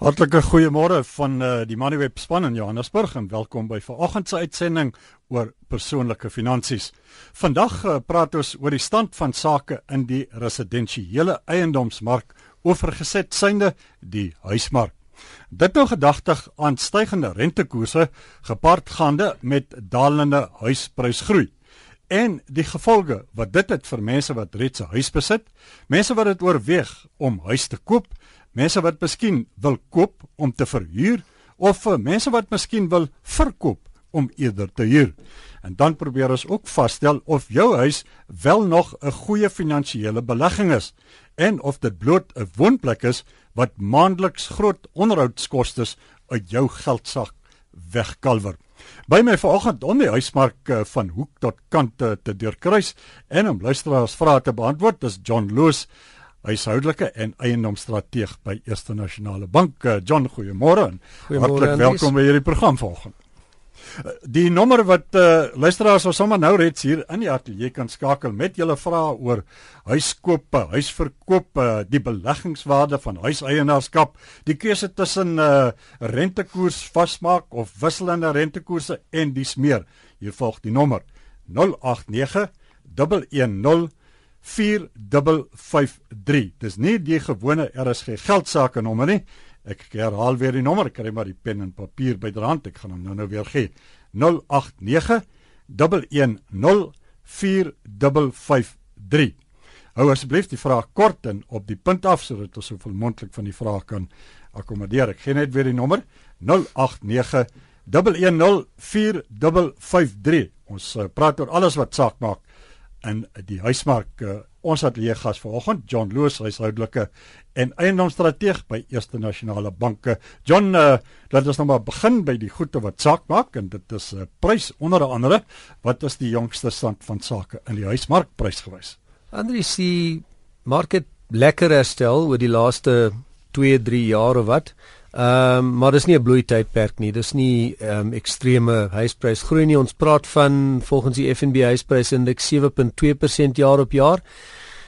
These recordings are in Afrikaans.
Hartlike goeiemôre van uh, die Moneyweb span in Johannesburg en welkom by vanoggend se uitsending oor persoonlike finansies. Vandag uh, praat ons oor die stand van sake in die residensiële eiendomsmark oorgeset synde die huismark. Dit nou gedagtig aan stygende rentekoerse gepaardgaande met dalende huisprysgroei en die gevolge wat dit het vir mense wat reeds 'n huis besit, mense wat dit oorweeg om huis te koop mense wat miskien wil koop om te verhuur of vir mense wat miskien wil verkoop om eerder te huur. En dan probeer ons ook vasstel of jou huis wel nog 'n goeie finansiële belegging is en of dit bloot 'n woonplek is wat maandeliks groot onderhoudskoste uit jou geldsak wegkalwer. By my vanoggend om die huismark eh, van hoek tot kant te, te deurkruis en om luisteraars vrae te beantwoord, is John Loos huishoudelike en eiendomsstrateeg by Eerste Nasionale Bank. Eh, John, goeiemôre hartlik welkom by hierdie program vanoggend. Eh, die nommer wat uh, luisteraars ons sommer nou reeds hier in die ateljee kan skakel met julle vrae oor huiskope, huisverkoop, uh, die beleggingswaarde van huiseienaarskap, die keuse tussen uh, rentekoers vasmaak of wisselende rentekoerse en dis meer. Hier volg die nommer 089 110 4553. Dis nie die gewone RSG geldsaake nommer nie. Ek herhaal weer die nommer, kry maar die pen en papier byderhand. Ek gaan hom nou nou weer gee. 089 110 4553. Hou asseblief die vraag kort en op die punt af sodat ons soveel moontlik van die vrae kan akkommodeer. Ek gee net weer die nommer 089 110 4553. Ons praat oor alles wat saak maak in die huismark. Uh, ons het hier gas vanoggend John Loos, huishoudelike en eiendomsstrateeg by Eerste Nasionale Banke. John, uh, laat ons nou maar begin by die goede wat saak maak en dit is 'n uh, prys onder andere. Wat is die jongste stand van sake in die huismark prysgewys? Andri sien market lekker herstel oor die laaste 2, 3 jaar of wat. Ehm um, maar dis nie 'n bloei tydperk nie. Dis nie ehm um, ekstreme huisprys groei nie. Ons praat van volgens die FNB huisprysindeks 7.2% jaar op jaar.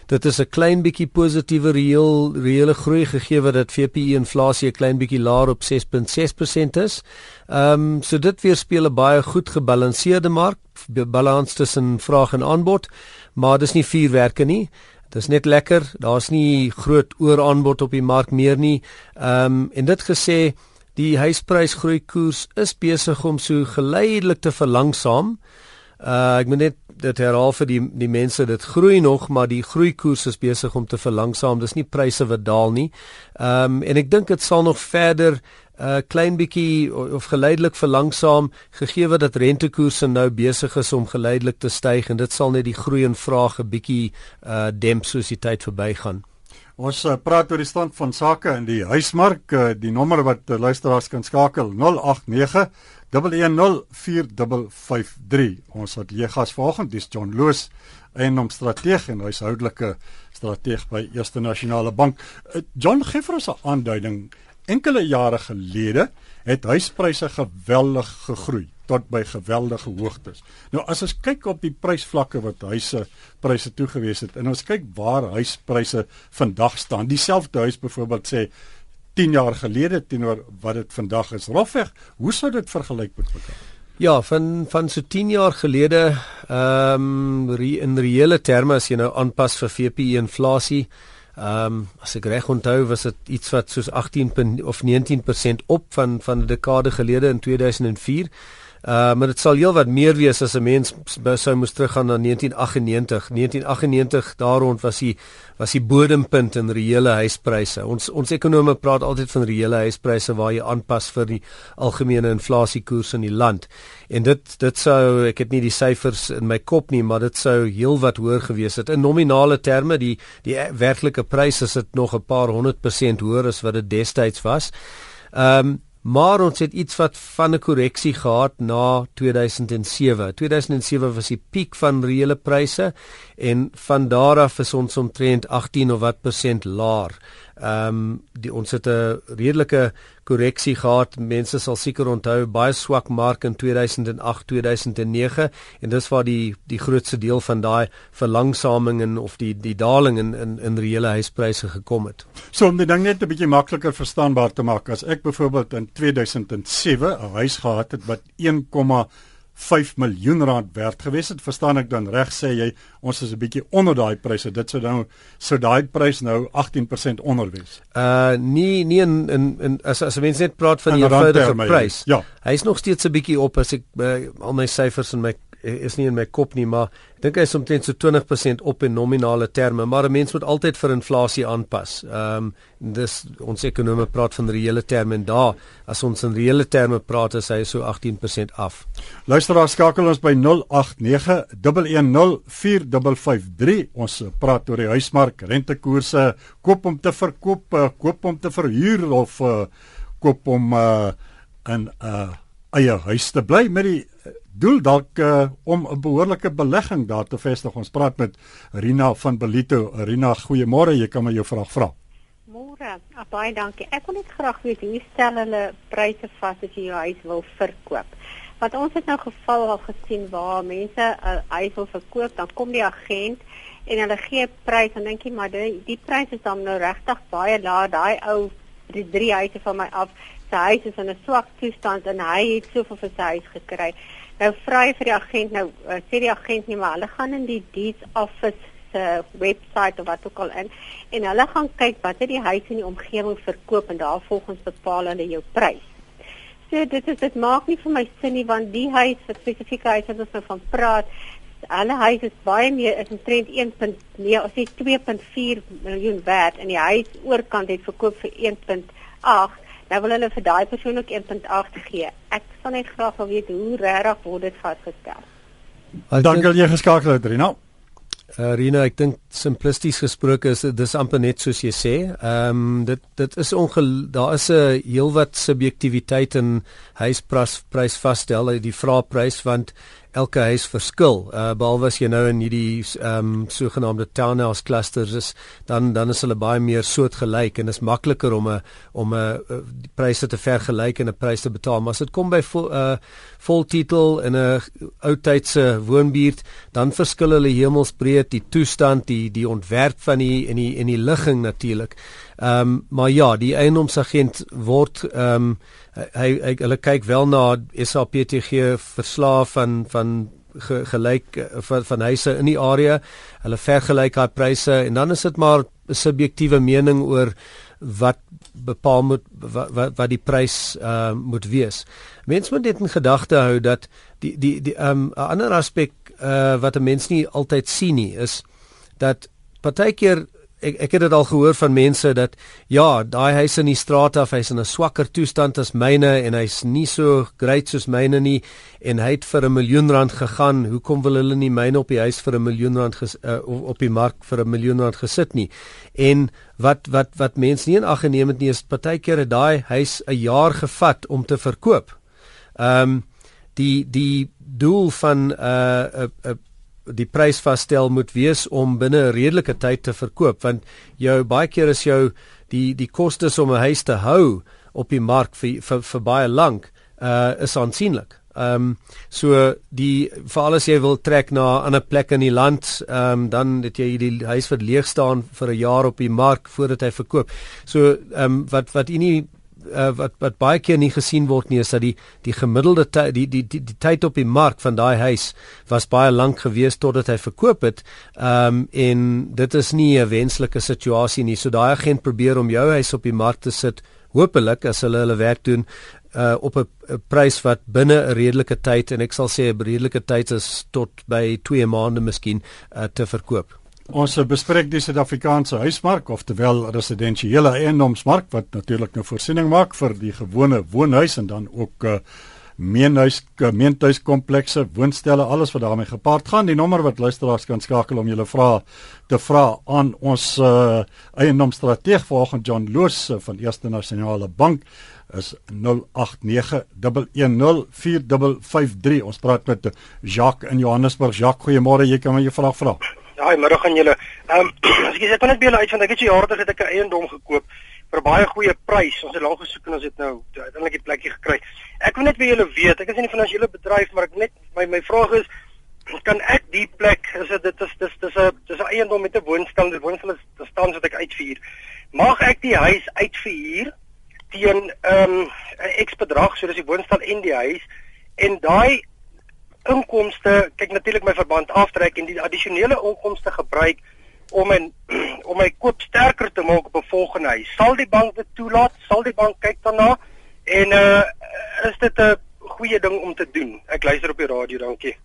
Dit is 'n klein bietjie positiewe reël reële groei gegee wat dat VPI inflasie 'n klein bietjie laer op 6.6% is. Ehm um, so dit weerspieël 'n baie goed gebalanseerde mark, balans tussen vraag en aanbod, maar dis nie vuurwerke nie. Dis net lekker. Daar's nie groot ooraanbod op die mark meer nie. Ehm um, en dit gesê, die huisprysgroei koers is besig om so geleidelik te verlangsaam. Uh ek moet net dit herhaal vir die die mense dit groei nog maar die groeikoers is besig om te verlangsaam dis nie pryse wat daal nie. Ehm um, en ek dink dit sal nog verder uh, klein bietjie of geleidelik verlangsaam gegee word dat rentekoerse nou besig is om geleidelik te styg en dit sal net die groei en vraag 'n bietjie uh, demp soos die tyd verbygaan. Ons uh, praat oor die stand van sake in die huismark, uh, die nommer wat uh, luisteraars kan skakel 089 1104553. Ons het hier gas vanoggend, dis John Loos, eiendomsstrateeg en huishoudelike strateeg by Eerste Nasionale Bank. Uh, John gee vir ons 'n aanduiding enkele jare gelede het huispryse geweldig gegroei tot by geweldige hoogtes. Nou as ons kyk op die prysvlakke wat huise pryse toegewees het en ons kyk waar huispryse vandag staan, dieselfde huis byvoorbeeld sê 10 jaar gelede teenoor wat dit vandag is. Rofweg, hoe sou dit vergelyk met mekaar? Ja, van van so 10 jaar gelede, ehm um, in reële terme as jy nou aanpas vir VPI inflasie, Ehm um, as ek reg onthou was dit iets wat soos 18 of 19% op van van 'n dekade gelede in 2004. Uh maar dit sal heelwat meer wees as 'n mens sou moes teruggaan na 1998. 1998 daar rond was die was die bodempunt in reële huispryse. Ons ons ekonome praat altyd van reële huispryse waar jy aanpas vir die algemene inflasiekoers in die land. En dit dit sou ek het nie die syfers in my kop nie, maar dit sou heelwat hoër gewees het. In nominale terme die die werklike pryse is dit nog 'n paar honderd persent hoër as wat dit destyds was. Ehm um, Maar ons het iets wat van 'n korreksie gehad na 2007. 2007 was die piek van reële pryse en van daar af is ons omtrent 18 of wat persent laer. Ehm um, die ons het 'n redelike korreksie gehad. Mense sal seker onthou baie swak mark in 2008, 2009 en dis waar die die grootste deel van daai verlangsaming en of die die daling in in in reële huispryse gekom het. So om die ding net 'n bietjie makliker verstaanbaar te maak, as ek byvoorbeeld in 2007 'n huis gehad het wat 1, 5 miljoen rand werd gewees het, verstaan ek dan reg sê jy ons is 'n bietjie onder daai pryse. Dit sou nou sou daai prys nou 18% onder wees. Uh nee nee in in, in as as mense net praat van die eenvoudige prys. Ja. Hy's nog steeds 'n bietjie op as ek uh, al my syfers in my is nie in my kop nie, maar ek dink hy is omtrent so 20% op in nominale terme, maar 'n mens moet altyd vir inflasie aanpas. Ehm um, dis ons ekonome praat van reële terme en daar as ons in reële terme praat is hy so 18% af. Luisteraar skakel ons by 0891104553. Ons praat oor die huismark, rentekoerse, koop om te verkoop, eh, koop om te verhuur of uh, koop om uh, in 'n uh, eie huis te bly met die doel dalk uh, om 'n behoorlike belegging daar te vestig. Ons praat met Rina van Belito. Rina, goeiemôre. Jy kan my jou vraag vra. Môre. Ah, baie dankie. Ek wil net graag weet hoe stel hulle pryse vas as jy jou huis wil verkoop? Want ons het nou geval al gesien waar mense 'n uh, huis wil verkoop, dan kom die agent en hulle gee prys en dink jy maar die, die pryse is dan nou regtig baie laag. Daai ou die drie huise van my af, sy huis is in 'n swak toestand en hy het soveel vir sy huis gekry. Nou vra jy vir die agent nou uh, sê die agent nie maar hulle gaan in die deeds office se uh, webwerf of wat ook al in en hulle gaan kyk wat het die huis in die omgewing verkoop en daarvolgens bepaal hulle jou prys. So dit is dit maak nie vir my sin nie want die huis spesifieke huis wat ons nou van praat Alle huise is baie meer is omtrent 1.9 of sê 2.4 miljoen werd en die huis oorkant het verkoop vir 1.8 Nou wil hulle vir daai persoon ook 1.8 gee. Ek sal net graag wil weet hoe regtig word dit vasgestel. Dankie dat jy geskakel het, Rina. Uh, Rina, ek dink simplisties gesproke is dis amper net soos jy sê. Ehm um, dit dit is ongel daar is 'n heelwat subjektiwiteit in huisprys prys vasstel, die vraagprys want elke huis verskil. Uh behalwe as jy nou in hierdie ehm um, sogenaamde townhouse clusters is, dan dan is hulle baie meer soortgelyk en is makliker om 'n om 'n die pryse te vergelyk en 'n prys te betaal. Maar as dit kom by vol uh voltitel in 'n ou tydse woonbuurt, dan verskil hulle hemelsbreed die toestand, die die ontwerp van die en die en die ligging natuurlik. Ehm um, maar ja, die eiendomsagent word ehm um, hy, hy hulle kyk wel na SAPTG verslae van van ge, gelyk eh, van, van huise in die area. Hulle vergelyk daai pryse en dan is dit maar 'n subjektiewe mening oor wat bepaal moet wat wat die prys uh moet wees. Mense moet net in gedagte hou dat die die die um 'n ander aspek uh wat 'n mens nie altyd sien nie is dat partykeer ek ek het dit al gehoor van mense dat ja, daai huis in die straat af, hy's in 'n swakker toestand as myne en hy's nie so great soos myne nie en hy het vir 'n miljoen rand gegaan. Hoekom wil hulle nie myne op die huis vir 'n miljoen rand ges, uh, op die mark vir 'n miljoen rand gesit nie? En wat wat wat mense nie in ag geneem het nie is partykeer het daai huis 'n jaar gevat om te verkoop. Ehm um, die die doel van 'n uh, 'n uh, uh, die prys vasstel moet wees om binne 'n redelike tyd te verkoop want jou baie keer is jou die die kostes om 'n huis te hou op die mark vir vir, vir baie lank uh is aansienlik. Ehm um, so die veral as jy wil trek na 'n ander plek in die land, ehm um, dan het jy die huis wat leeg staan vir 'n jaar op die mark voordat hy verkoop. So ehm um, wat wat u nie uh, wat wat baie keer nie gesien word nie is dat die die gemiddelde tyd die, die die die tyd op die mark van daai huis was baie lank gewees totdat hy verkoop het. Ehm um, en dit is nie 'n wenslike situasie nie. So daai agent probeer om jou huis op die mark te sit. Hoopelik as hulle hulle werk doen uh op 'n prys wat binne 'n redelike tyd en ek sal sê 'n redelike tyd is tot by 2 maande miskien uh, te verkoop. Ons bespreek die Suid-Afrikaanse huismark of terwyl residensiële eiendomsmark wat natuurlik nou voorsiening maak vir die gewone woonhuis en dan ook uh, meenhuis gemeentehuiskomplekse, woonstelle, alles wat daarmee gepaard gaan. Die nommer wat luisteraars kan skakel om julle vrae te vra aan ons uh, eiendomsstrateeg vanoggend John Loos van Eerste Nasionale Bank is 0891104553. Ons praat met Jacques in Johannesburg. Jacques, goeiemôre. Jy kan my jou vraag vra. Haai, middag aan julle. Ehm, um, ek sê net by julle uit want ek het jare ek 'n eiendom gekoop vir baie goeie prys. Ons het lank gesoek en ons het nou uiteindelik die plekkie gekry. Ek wil net by julle weet, ek is in die finansiële bedryf, maar ek net my my vraag is kan ek die plek is dit dit is dis dis 'n dis 'n eiendom met 'n woonstel, die woonstel is die staan wat ek uitvuur. Mag ek die huis uitvuur teen ehm um, 'n X bedrag, so dis die woonstel en die huis en daai inkomste, kyk natuurlik my verband aftrek en die addisionele inkomste gebruik om en om my koop sterker te maak op 'n volgende huis. Sal die bank dit toelaat? Sal die bank kyk daarna? En uh is dit 'n goeie ding om te doen? Ek luister op die radio, dankie.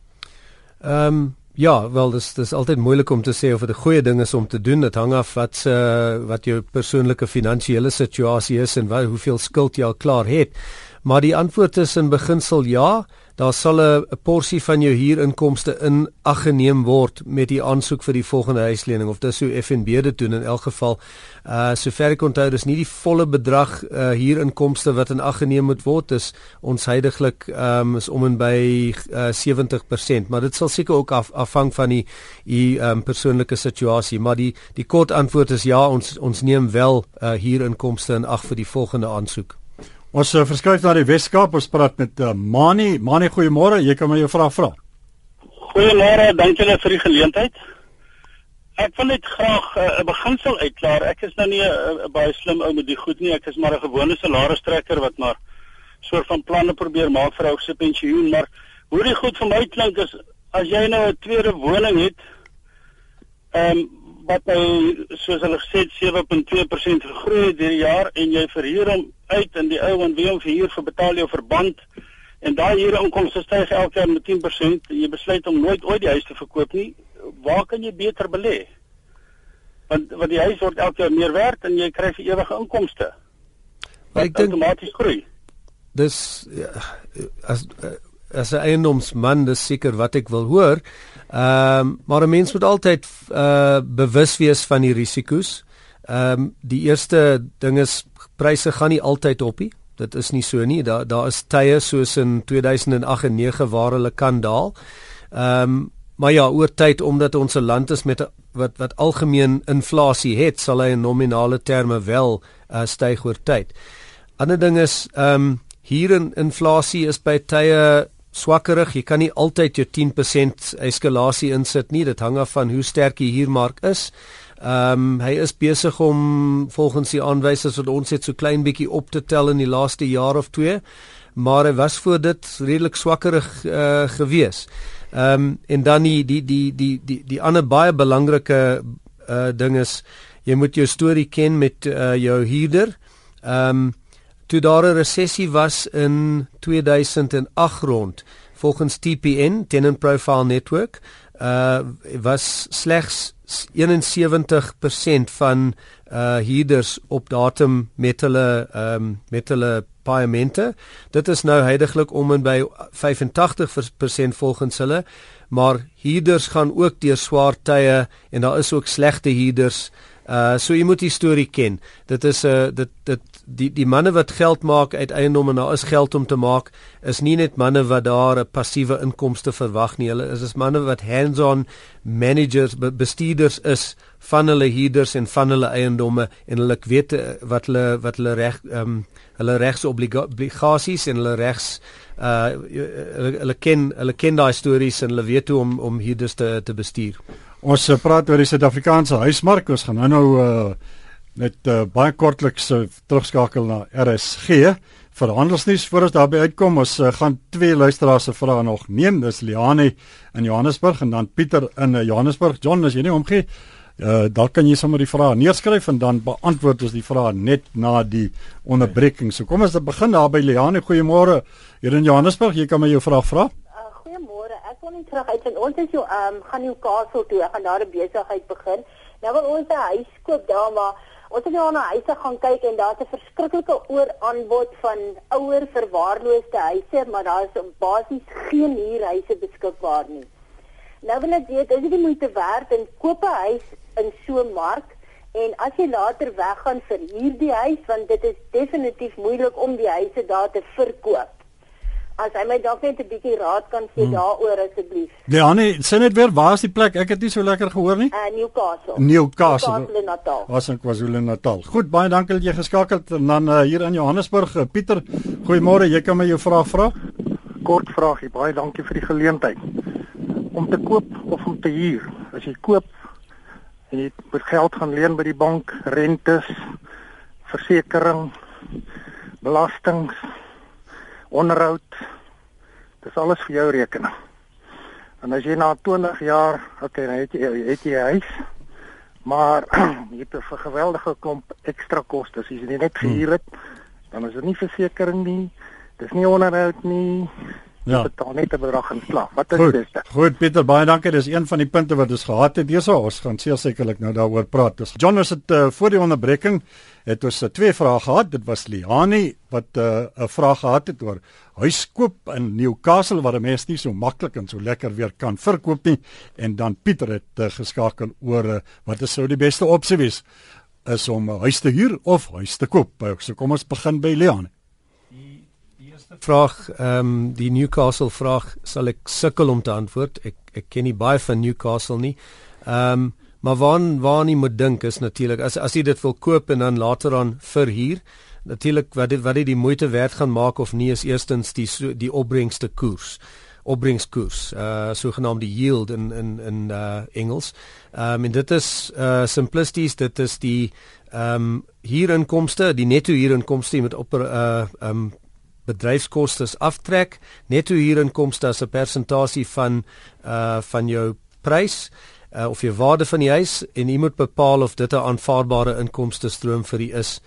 Ehm um, ja, wel dis dis altyd moeilik om te sê of dit 'n goeie ding is om te doen. Dit hang af wat se uh, wat jou persoonlike finansiële situasie is en wat hoeveel skuld jy al klaar het. Maar die antwoord is in beginsel ja daar sal 'n porsie van jou huurinkomste in ag geneem word met die aansoek vir die volgende huislening of dis hoe FNB dit doen in elk geval. Uh sover ek onthou dis nie die volle bedrag uh huurinkomste wat in ag geneem moet word dis ons heidaglik um is om en by uh 70%, maar dit sal seker ook af, afhang van die die um persoonlike situasie, maar die die kort antwoord is ja, ons ons neem wel uh huurinkomste in ag vir die volgende aansoek. Ons uh, verskuif na die Weskaap. Ons praat met uh, Mani. Mani, goeiemôre. Jy kan my jou vraag vra. Goeiemôre. Dankie net vir die geleentheid. Ek wil net graag eh, 'n uh, beginsel uitklaar. Ek is nou nie 'n uh, baie slim ou met die goed nie. Ek is maar 'n gewone salarisstrekker wat maar soort van planne probeer maak vir ou se pensioen, maar hoe dit goed vir my klink is as jy nou 'n tweede woning het, ehm um, wat nou soos hulle gesê het 7.2% gegroei deur die jaar en jy verhuur hom uit in die ou en wie hom verhuur vir betaal jou verband. En daai huur inkomste styg elke jaar met 10% en jy besluit om nooit ooit die huis te verkoop nie. Waar kan jy beter belê? Want want die huis word elke jaar meer werd en jy kry vir ewige inkomste wat ek dink outomaties groei. Dis ja, as as 'n eiendomsman dis seker wat ek wil hoor. Ehm um, maar 'n mens moet altyd uh bewus wees van die risiko's. Ehm um, die eerste ding is pryse gaan nie altyd op nie. Dit is nie so nie. Daar daar is tye soos in 2008 en 9 waar hulle kan daal. Ehm um, maar ja, oor tyd omdat ons 'n land is met a, wat wat algemeen inflasie het, sal hy in nominale terme wel uh, styg oor tyd. Ander ding is ehm um, hier in inflasie is by tye swakkerig. Jy kan nie altyd jou 10% eskalasie insit nie. Dit hang af van hoe sterk die huurmark is. Ehm um, hy is besig om volgens die aanwysers wat ons het so klein bietjie op te tel in die laaste jaar of twee, maar hy was voor dit redelik swakkerig uh, gewees. Ehm um, en dan die die die die die die ander baie belangrike uh, ding is jy moet jou storie ken met uh, jou huurder. Ehm um, toe daar 'n resessie was in 2008 rond volgens TPN Tenant Profile Network uh was slegs 71% van uh huurders op datum met hulle ehm um, met hulle paemente. Dit is nou heidaglik om en by 85% volgens hulle maar huurders gaan ook deur swaar tye en daar is ook slegte huurders. Uh so jy moet die storie ken. Dit is 'n uh, dit dit die die manne wat geld maak uit eiendom en daar is geld om te maak is nie net manne wat daar 'n passiewe inkomste verwag nie. Hulle is is manne wat hands-on managers bestuurders is van hulle huurders en van hulle eiendomme en hulle weet eh, wat hulle wat hulle reg ehm um, hulle regsobligasies en hulle regs uh hulle, hulle ken hulle ken daai stories en hulle weet hoe om om huurders te te bestuur. Ons praat oor die Suid-Afrikaanse huismark. Ons gaan nou nou uh net uh, baie kortliks uh, terugskakel na RSG vir handelsnuus voor ons daarby uitkom ons uh, gaan twee luisteraars se vrae nog neem. Dis Liane in Johannesburg en dan Pieter in uh, Johannesburg. John as jy nie omgee uh, dan kan jy sommer die vrae neerskryf en dan beantwoord ons die vrae net na die onderbreking. So kom ons begin daar by Liane goeiemôre. Hier in Johannesburg jy kan my jou vraag vra. Uh, goeiemôre. Ek wil net terug uit en ons is jou um, gaan Kaapstad toe. Ek gaan daar 'n besigheid begin. Nou wil ons 'n huis koop daar maar Ons het nou na huise gaan kyk en daar's 'n verskriklike ooraanbod van ouer verwaarloosde huise, maar daar is basies geen huurhuise beskikbaar nie. Nou wil ek weet, is dit die moeite werd om koop 'n huis in so 'n mark en as jy later weggaan vir hierdie huis want dit is definitief moeilik om die huise daar te verkoop. As hy my dalk net 'n bietjie raad kan gee hmm. daaroor asseblief. Ja, nee, sê net weer waar is die plek? Ek het nie so lekker gehoor nie. Uh Newcastle. Newcastle. KwaZulu-Natal. Was in KwaZulu-Natal. Goed, baie dankie dat jy geskakel het en dan uh, hier in Johannesburg. Uh, Pieter, goeiemôre. Jy kan my jou vraag vra? Kort vraagie. Baie dankie vir die geleentheid. Om te koop of om te huur? As jy koop en jy moet geld gaan leen by die bank, rentes, versekerings, belastings onderhoud. Dis alles vir jou rekening. En as jy na 20 jaar, okay, dan het jy het jy 'n huis, maar jy het 'n geweldige klomp ekstra kostes. As jy net hmm. gehuur het, dan is dit nie versekerings nie. Dis nie onderhoud nie. Ja. Dit betaal net 'n bedrag in slag. Wat is dit? Goed, Pieter, baie dankie. Dis een van die punte wat ons gehad het. Dis ons gaan sekerlik nou daaroor praat. Dus John het uh, voor die onderbreking het ons uh, twee vrae gehad. Dit was Liani wat eh, 'n uh, vraag gehad het oor huiskoop in Newcastle waar 'n mens nie so maklik en so lekker weer kan verkoop nie en dan Pieter het uh, geskakel oor uh, wat is sou die beste opsie wees is om 'n huis te huur of huis te koop. So kom ons begin by Liani vraag ehm um, die Newcastle vraag sal ek sukkel om te antwoord. Ek ek ken nie baie van Newcastle nie. Ehm um, maar waar waar nie moet dink is natuurlik as as jy dit wil koop en dan later aan verhuur. Natuurlik wat dit wat dit die moeite werd gaan maak of nie is eerstens die die opbrengste koers opbrengskoers uh sogenaamde yield in in in uh Engels. Ehm um, en dit is uh simplisties dit is die ehm um, huurinkomste, die netto huurinkomste met op uh ehm um, bedryfskoste aftrek, netto huurinkomste as 'n persentasie van uh van jou prys uh, of jou waarde van die huis en jy moet bepaal of dit 'n aanvaarbare inkomste stroom vir u is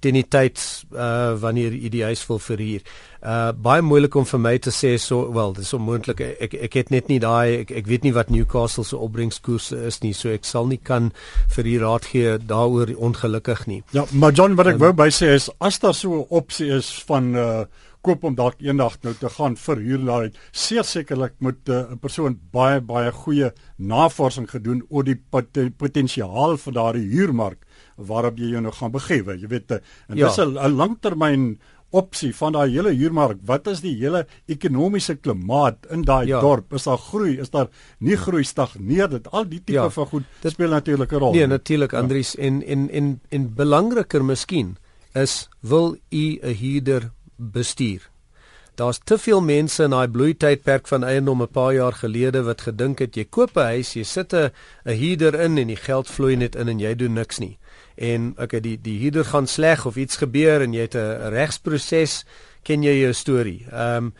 teen die tyd uh wanneer jy die huis wil verhuur. Uh baie moeilik om vir my te sê so wel, dis onmoontlik. Ek ek het net nie daai ek ek weet nie wat Newcastle se opbrengskoers is nie, so ek sal nie kan vir u raad gee daaroor ongelukkig nie. Ja, maar John, wat ek um, wou by sê is as daar so 'n opsie is van uh koop om dalk eendag nou te gaan verhuur daar. Seer sekerlik moet eh, 'n uh, persoon baie baie goeie navorsing gedoen oor die pot potensiaal vir daardie huurmark waarop jy jou nou gaan begewe. Jy weet, uh, en ja. dis 'n langtermyn opsie van daai hele huurmark. Wat is die hele ekonomiese klimaat in daai ja. dorp? Is daar groei? Is daar nie groei stagneer dit? Al die tipe ja. van goed dit speel natuurlik 'n rol. Nee, natuurlik ja. Andries en en en en belangriker miskien is wil u 'n huurder bestuur. Daar's te veel mense in daai bloeitydperk van eiendom 'n paar jaar gelede wat gedink het jy koop 'n huis, jy sit 'n huurder in en die geld vloei net in en jy doen niks nie. En okay, die die huurder gaan sleg of iets gebeur en jy het 'n regsproses, ken jy jou storie. Ehm um,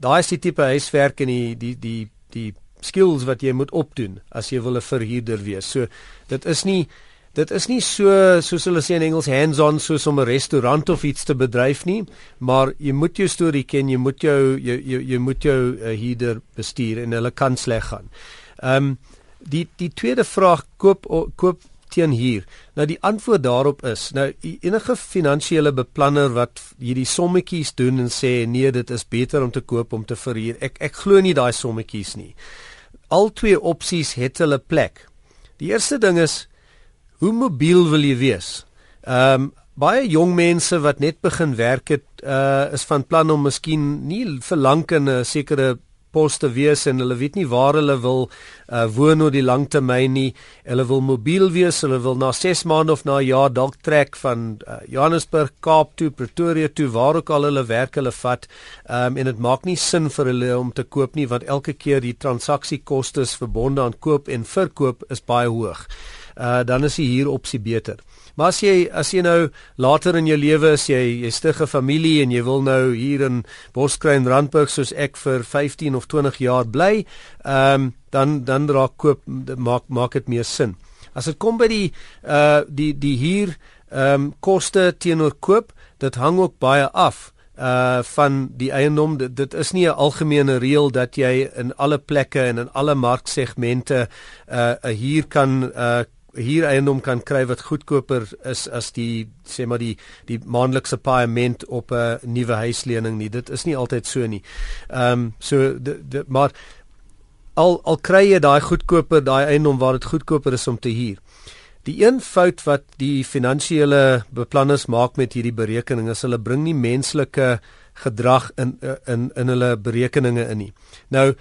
daai is die tipe huiswerk en die die die die skills wat jy moet opdoen as jy wil 'n verhuurder wees. So dit is nie Dit is nie so soos hulle sê in Engels hands-on soos om 'n restaurant of iets te bedryf nie, maar jy moet jou storie ken, jy moet jou jy jy, jy moet jou uh, huurder bestuur en hulle kan sleg gaan. Ehm um, die die tweede vraag koop koop teen huur. Nou die antwoord daarop is, nou enige finansiële beplanner wat hierdie sommetjies doen en sê nee, dit is beter om te koop om te verhuur. Ek ek glo nie daai sommetjies nie. Al twee opsies het hulle plek. Die eerste ding is Hoe mobiel wil jy wees? Ehm um, baie jong mense wat net begin werk het, uh is van plan om miskien nie vir lank in 'n sekere pos te wees en hulle weet nie waar hulle wil uh, woon oor die lang termyn nie. Hulle wil mobiel wees, hulle wil na 6 maande of na 'n jaar dalk trek van uh, Johannesburg, Kaap toe, Pretoria toe, waar ook al hulle werk hulle vat. Um, en dit maak nie sin vir hulle om te koop nie want elke keer die transaksiekoste verbonde aan koop en verkoop is baie hoog uh, dan is die huur opsie beter. Maar as jy as jy nou later in jou lewe as jy jy stig 'n familie en jy wil nou hier in Boskruin Randburg soos ek vir 15 of 20 jaar bly, ehm um, dan dan raak koop maak maak dit meer sin. As dit kom by die uh die die huur ehm um, koste teenoor koop, dit hang ook baie af uh van die eiendom dit, dit is nie 'n algemene reël dat jy in alle plekke en in alle marksegmente uh 'n huur kan uh hier eiendom kan kry wat goedkoper is as die sê maar die die maandelikse paaiement op 'n nuwe huislening nie. Dit is nie altyd so nie. Ehm um, so dit maar al al kry jy daai goedkoper daai eiendom waar dit goedkoper is om te huur. Die een fout wat die finansiële beplanners maak met hierdie berekening is hulle bring nie menslike gedrag in in in hulle berekeninge in nie. Nou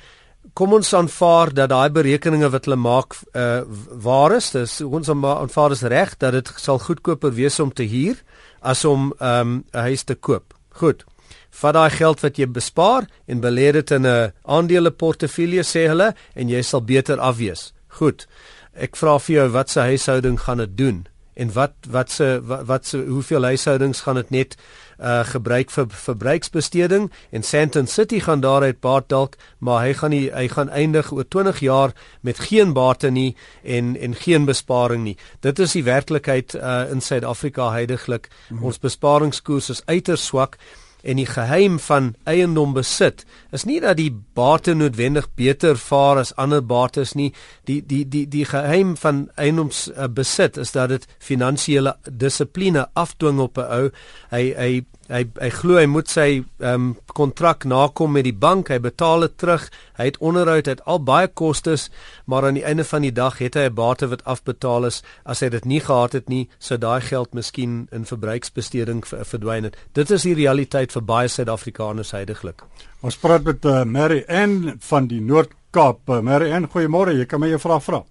kom ons aanvaar dat daai berekeninge wat hulle maak uh waar is. Dis ons aanvaar is reg dat dit sal goedkoper wees om te huur as om um 'n huis te koop. Goed. Vat daai geld wat jy bespaar en belê dit in 'n aandeleportefeulje sê hulle en jy sal beter afwees. Goed. Ek vra vir jou wat se huishouding gaan dit doen? En wat wat se wat, wat se hoeveel huishoudings gaan dit net uh gebruik vir verbruiksbesteding? En Sandton City gaan daaruit baat dalk maar hy gaan nie hy gaan eindig oor 20 jaar met geen bate nie en en geen besparing nie. Dit is die werklikheid uh in Suid-Afrika heidaglik -hmm. ons besparingskoers is uiters swak en die geheim van eiendom besit is nie dat die bate noodwendig beter vaar as ander bates nie. Die die die die geheim van eiendoms uh, besit is dat dit finansiële dissipline afdwing op 'n ou. Hy hy hy hy glo hy moet sy ehm um, kontrak nakom met die bank. Hy betaal dit terug. Hy het onderhoud het al baie kostes maar aan die einde van die dag het hy 'n bate wat afbetaal is. As hy dit nie gehad het nie sou daai geld miskien in verbruiksbesteding verdwyn het. Dit is die realiteit vir baie suid-afrikaners heidaglik ons praat met uh, Mary Ann van die Noord-Kaap. Uh, Mary Ann goeiemôre. Jy kan my 'n vraag vra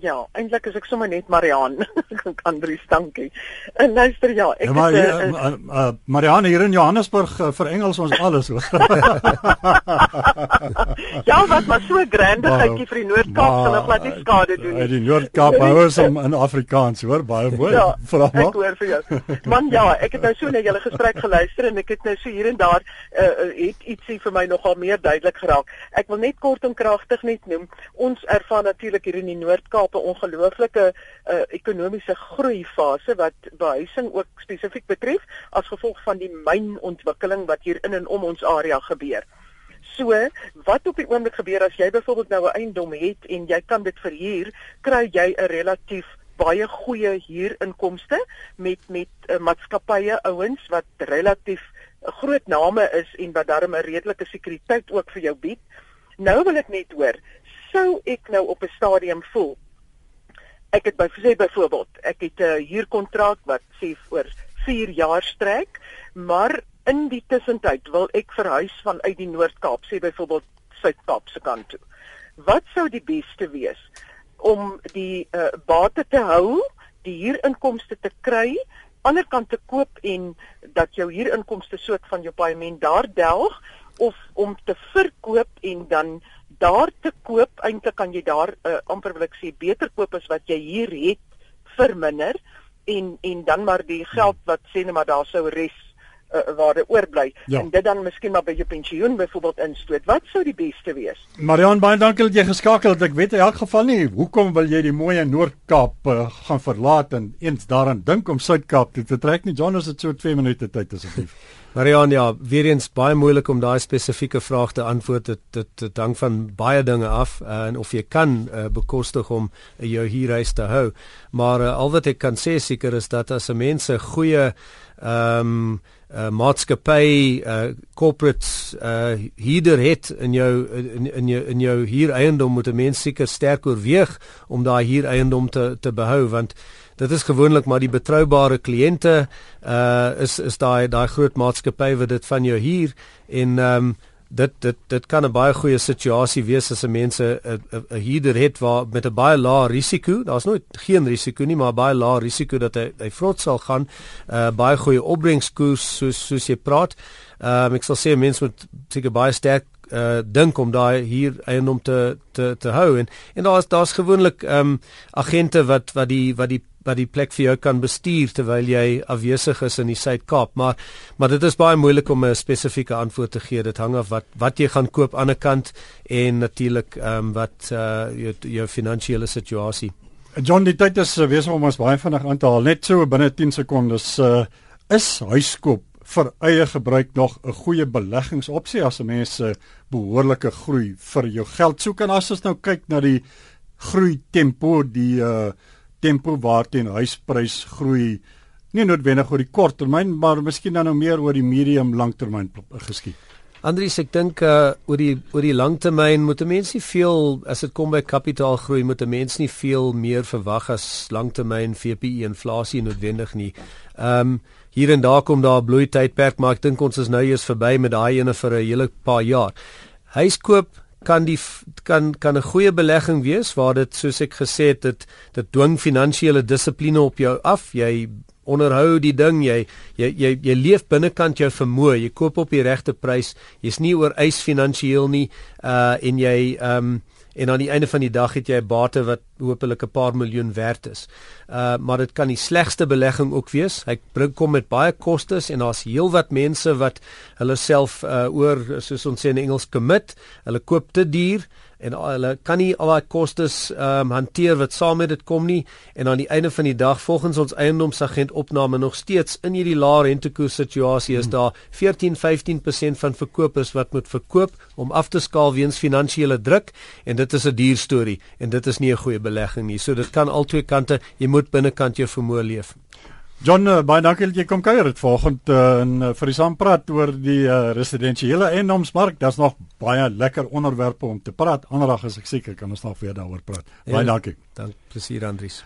Ja, eintlik is ek sommer net Marian. kan Dries, dankie. En luister ja, ek ja, maar, is uh, uh, uh, uh, Marian hier in Johannesburg uh, vir Engels ons alles hoor. ja, wat maar so grandigheidjie vir die Noord-Kaap sal nog laat nie skade doen nie. Die Noord-Kaap hou ons om in Afrikaans, hoor, baie mooi. Ja, Vra maar. Ek hoor vir jou. Man, ja, ek het nou so na julle gesprek geluister en ek het nou so hier en daar uh, het ietsie vir my nogal meer duidelik geraak. Ek wil net kort en kragtig net noem, ons ervaar natuurlik hier in die Noord-Kaap Kaap 'n ongelooflike uh, ekonomiese groei fase wat behuising ook spesifiek betref as gevolg van die mynontwikkeling wat hier in en om ons area gebeur. So, wat op die oomblik gebeur as jy byvoorbeeld nou 'n eiendom het en jy kan dit verhuur, kry jy 'n relatief baie goeie huurinkomste met met uh, maatskappye ouens wat relatief 'n uh, groot name is en wat darm 'n redelike sekuriteit ook vir jou bied. Nou wil ek net hoor, sou ek nou op 'n stadium voel ek het by sê byvoorbeeld, ek het 'n huurkontrak wat sê oor 4 jaar strek, maar in die tussentyd wil ek verhuis vanuit die Noord-Kaap, sê byvoorbeeld Suid-Kaap se kant toe. Wat sou die beste wees om die uh, bate te hou, die huurinkomste te kry, anderkant te koop en dat jou huurinkomste soort van jou paaiement daar delg of om te verkoop en dan daar te koop eintlik kan jy daar uh, amper wil ek sê beter koop as wat jy hier het vir minder en en dan maar die geld wat sê net maar daar sou res uh, waar dit oorbly ja. en dit dan miskien maar by jou pensioen byvoorbeeld instoot. Wat sou die beste wees? Marian, baie dankie dat jy geskakel het. Ek weet in elk geval nie hoekom wil jy die mooi Noord-Kaap uh, gaan verlaat en eens daaraan dink om Suid-Kaap toe te trek nie. Jonas het so 2 minute tyd asseblief. Marian, ja, weer eens baie moeilik om daai spesifieke vraag te antwoord. Dit dit, hang van baie dinge af uh, en of jy kan uh, bekostig om uh, jou huurhuis te hou. Maar uh, al wat ek kan sê seker is dat as 'n mens 'n goeie ehm um, uh, maatskappy uh, corporate uh, huurder het in jou in, in jou in jou huureiendom moet 'n mens seker sterk oorweeg om daai huureiendom te te behou want dit is gewoonlik maar die betroubare kliënte uh is is daai daai groot maatskappy wat dit van jou huur en ehm um, dit dit dit kan 'n baie goeie situasie wees as 'n mense 'n huurder het waar met 'n baie lae risiko, daar's nooit geen risiko nie, maar baie lae risiko dat hy hy vrot sal gaan, 'n uh, baie goeie opbrengskoers soos soos jy praat. Ehm um, ek sal sê mense moet seker baie sterk uh dink om daai hier eiendom te te te hou en en daar's daar's gewoonlik ehm um, agente wat wat die wat die wat die plek vir jou kan bestuur terwyl jy afwesig is in die Suid-Kaap maar maar dit is baie moeilik om 'n spesifieke antwoord te gee. Dit hang af wat wat jy gaan koop aan 'n kant en natuurlik ehm um, wat uh jou, jou finansiële situasie. John die tyd is besig om ons baie vinnig aan te haal. Net so binne 10 sekondes uh is huiskoop vir eie gebruik nog 'n goeie beleggingsopsie as 'n mens 'n behoorlike groei vir jou geld? Soek en as ons nou kyk na die groei tempo die uh tempo waarteen huisprys groei nie noodwendig oor die kort termyn maar miskien dan nou meer oor die medium langtermyn geskied. Andries, ek dink uh oor die oor die langtermyn moet 'n mens nie veel as dit kom by kapitaalgroei moet 'n mens nie veel meer verwag as langtermyn VPI inflasie noodwendig nie. Ehm um, hier en daar kom daar 'n bloeitydperk, maar ek dink ons is nou eers verby met daai ene vir 'n hele paar jaar. Huiskoop kan die kan kan 'n goeie belegging wees waar dit soos ek gesê het dit dit dwing finansiële dissipline op jou af. Jy onderhou die ding jy jy jy, jy leef binnekant jou vermoë jy koop op die regte prys jy's nie oor eis finansiëel nie uh en jy um en aan die einde van die dag het jy 'n bate wat hopelik 'n paar miljoen werd is. Uh maar dit kan die slegste belegging ook wees. Hy bring kom met baie kostes en daar's heelwat mense wat hulle self uh oor soos ons sê in Engels commit. Hulle koop te duur en hulle kan nie al daai kostes ehm um, hanteer wat saam met dit kom nie en aan die einde van die dag volgens ons eiendomsagent opname nog steeds in hierdie lae rentekoers situasie is hmm. daar 14-15% van verkopers wat moet verkoop om af te skaal weens finansiële druk en dit is 'n duur storie en dit is nie 'n goeie belegging nie. So dit kan albei kante, jy moet binnekant jou vermoë leef. John, uh, baie dankie dat jy kom kuier het vanoggend uh, en uh, vir die saampraat oor die uh, residensiële eiendomsmark. Daar's nog baie lekker onderwerpe om te praat. Anderdag is ek seker kan ons nog weer daaroor praat. Baie ja, dankie. Dankie, plesier Andries.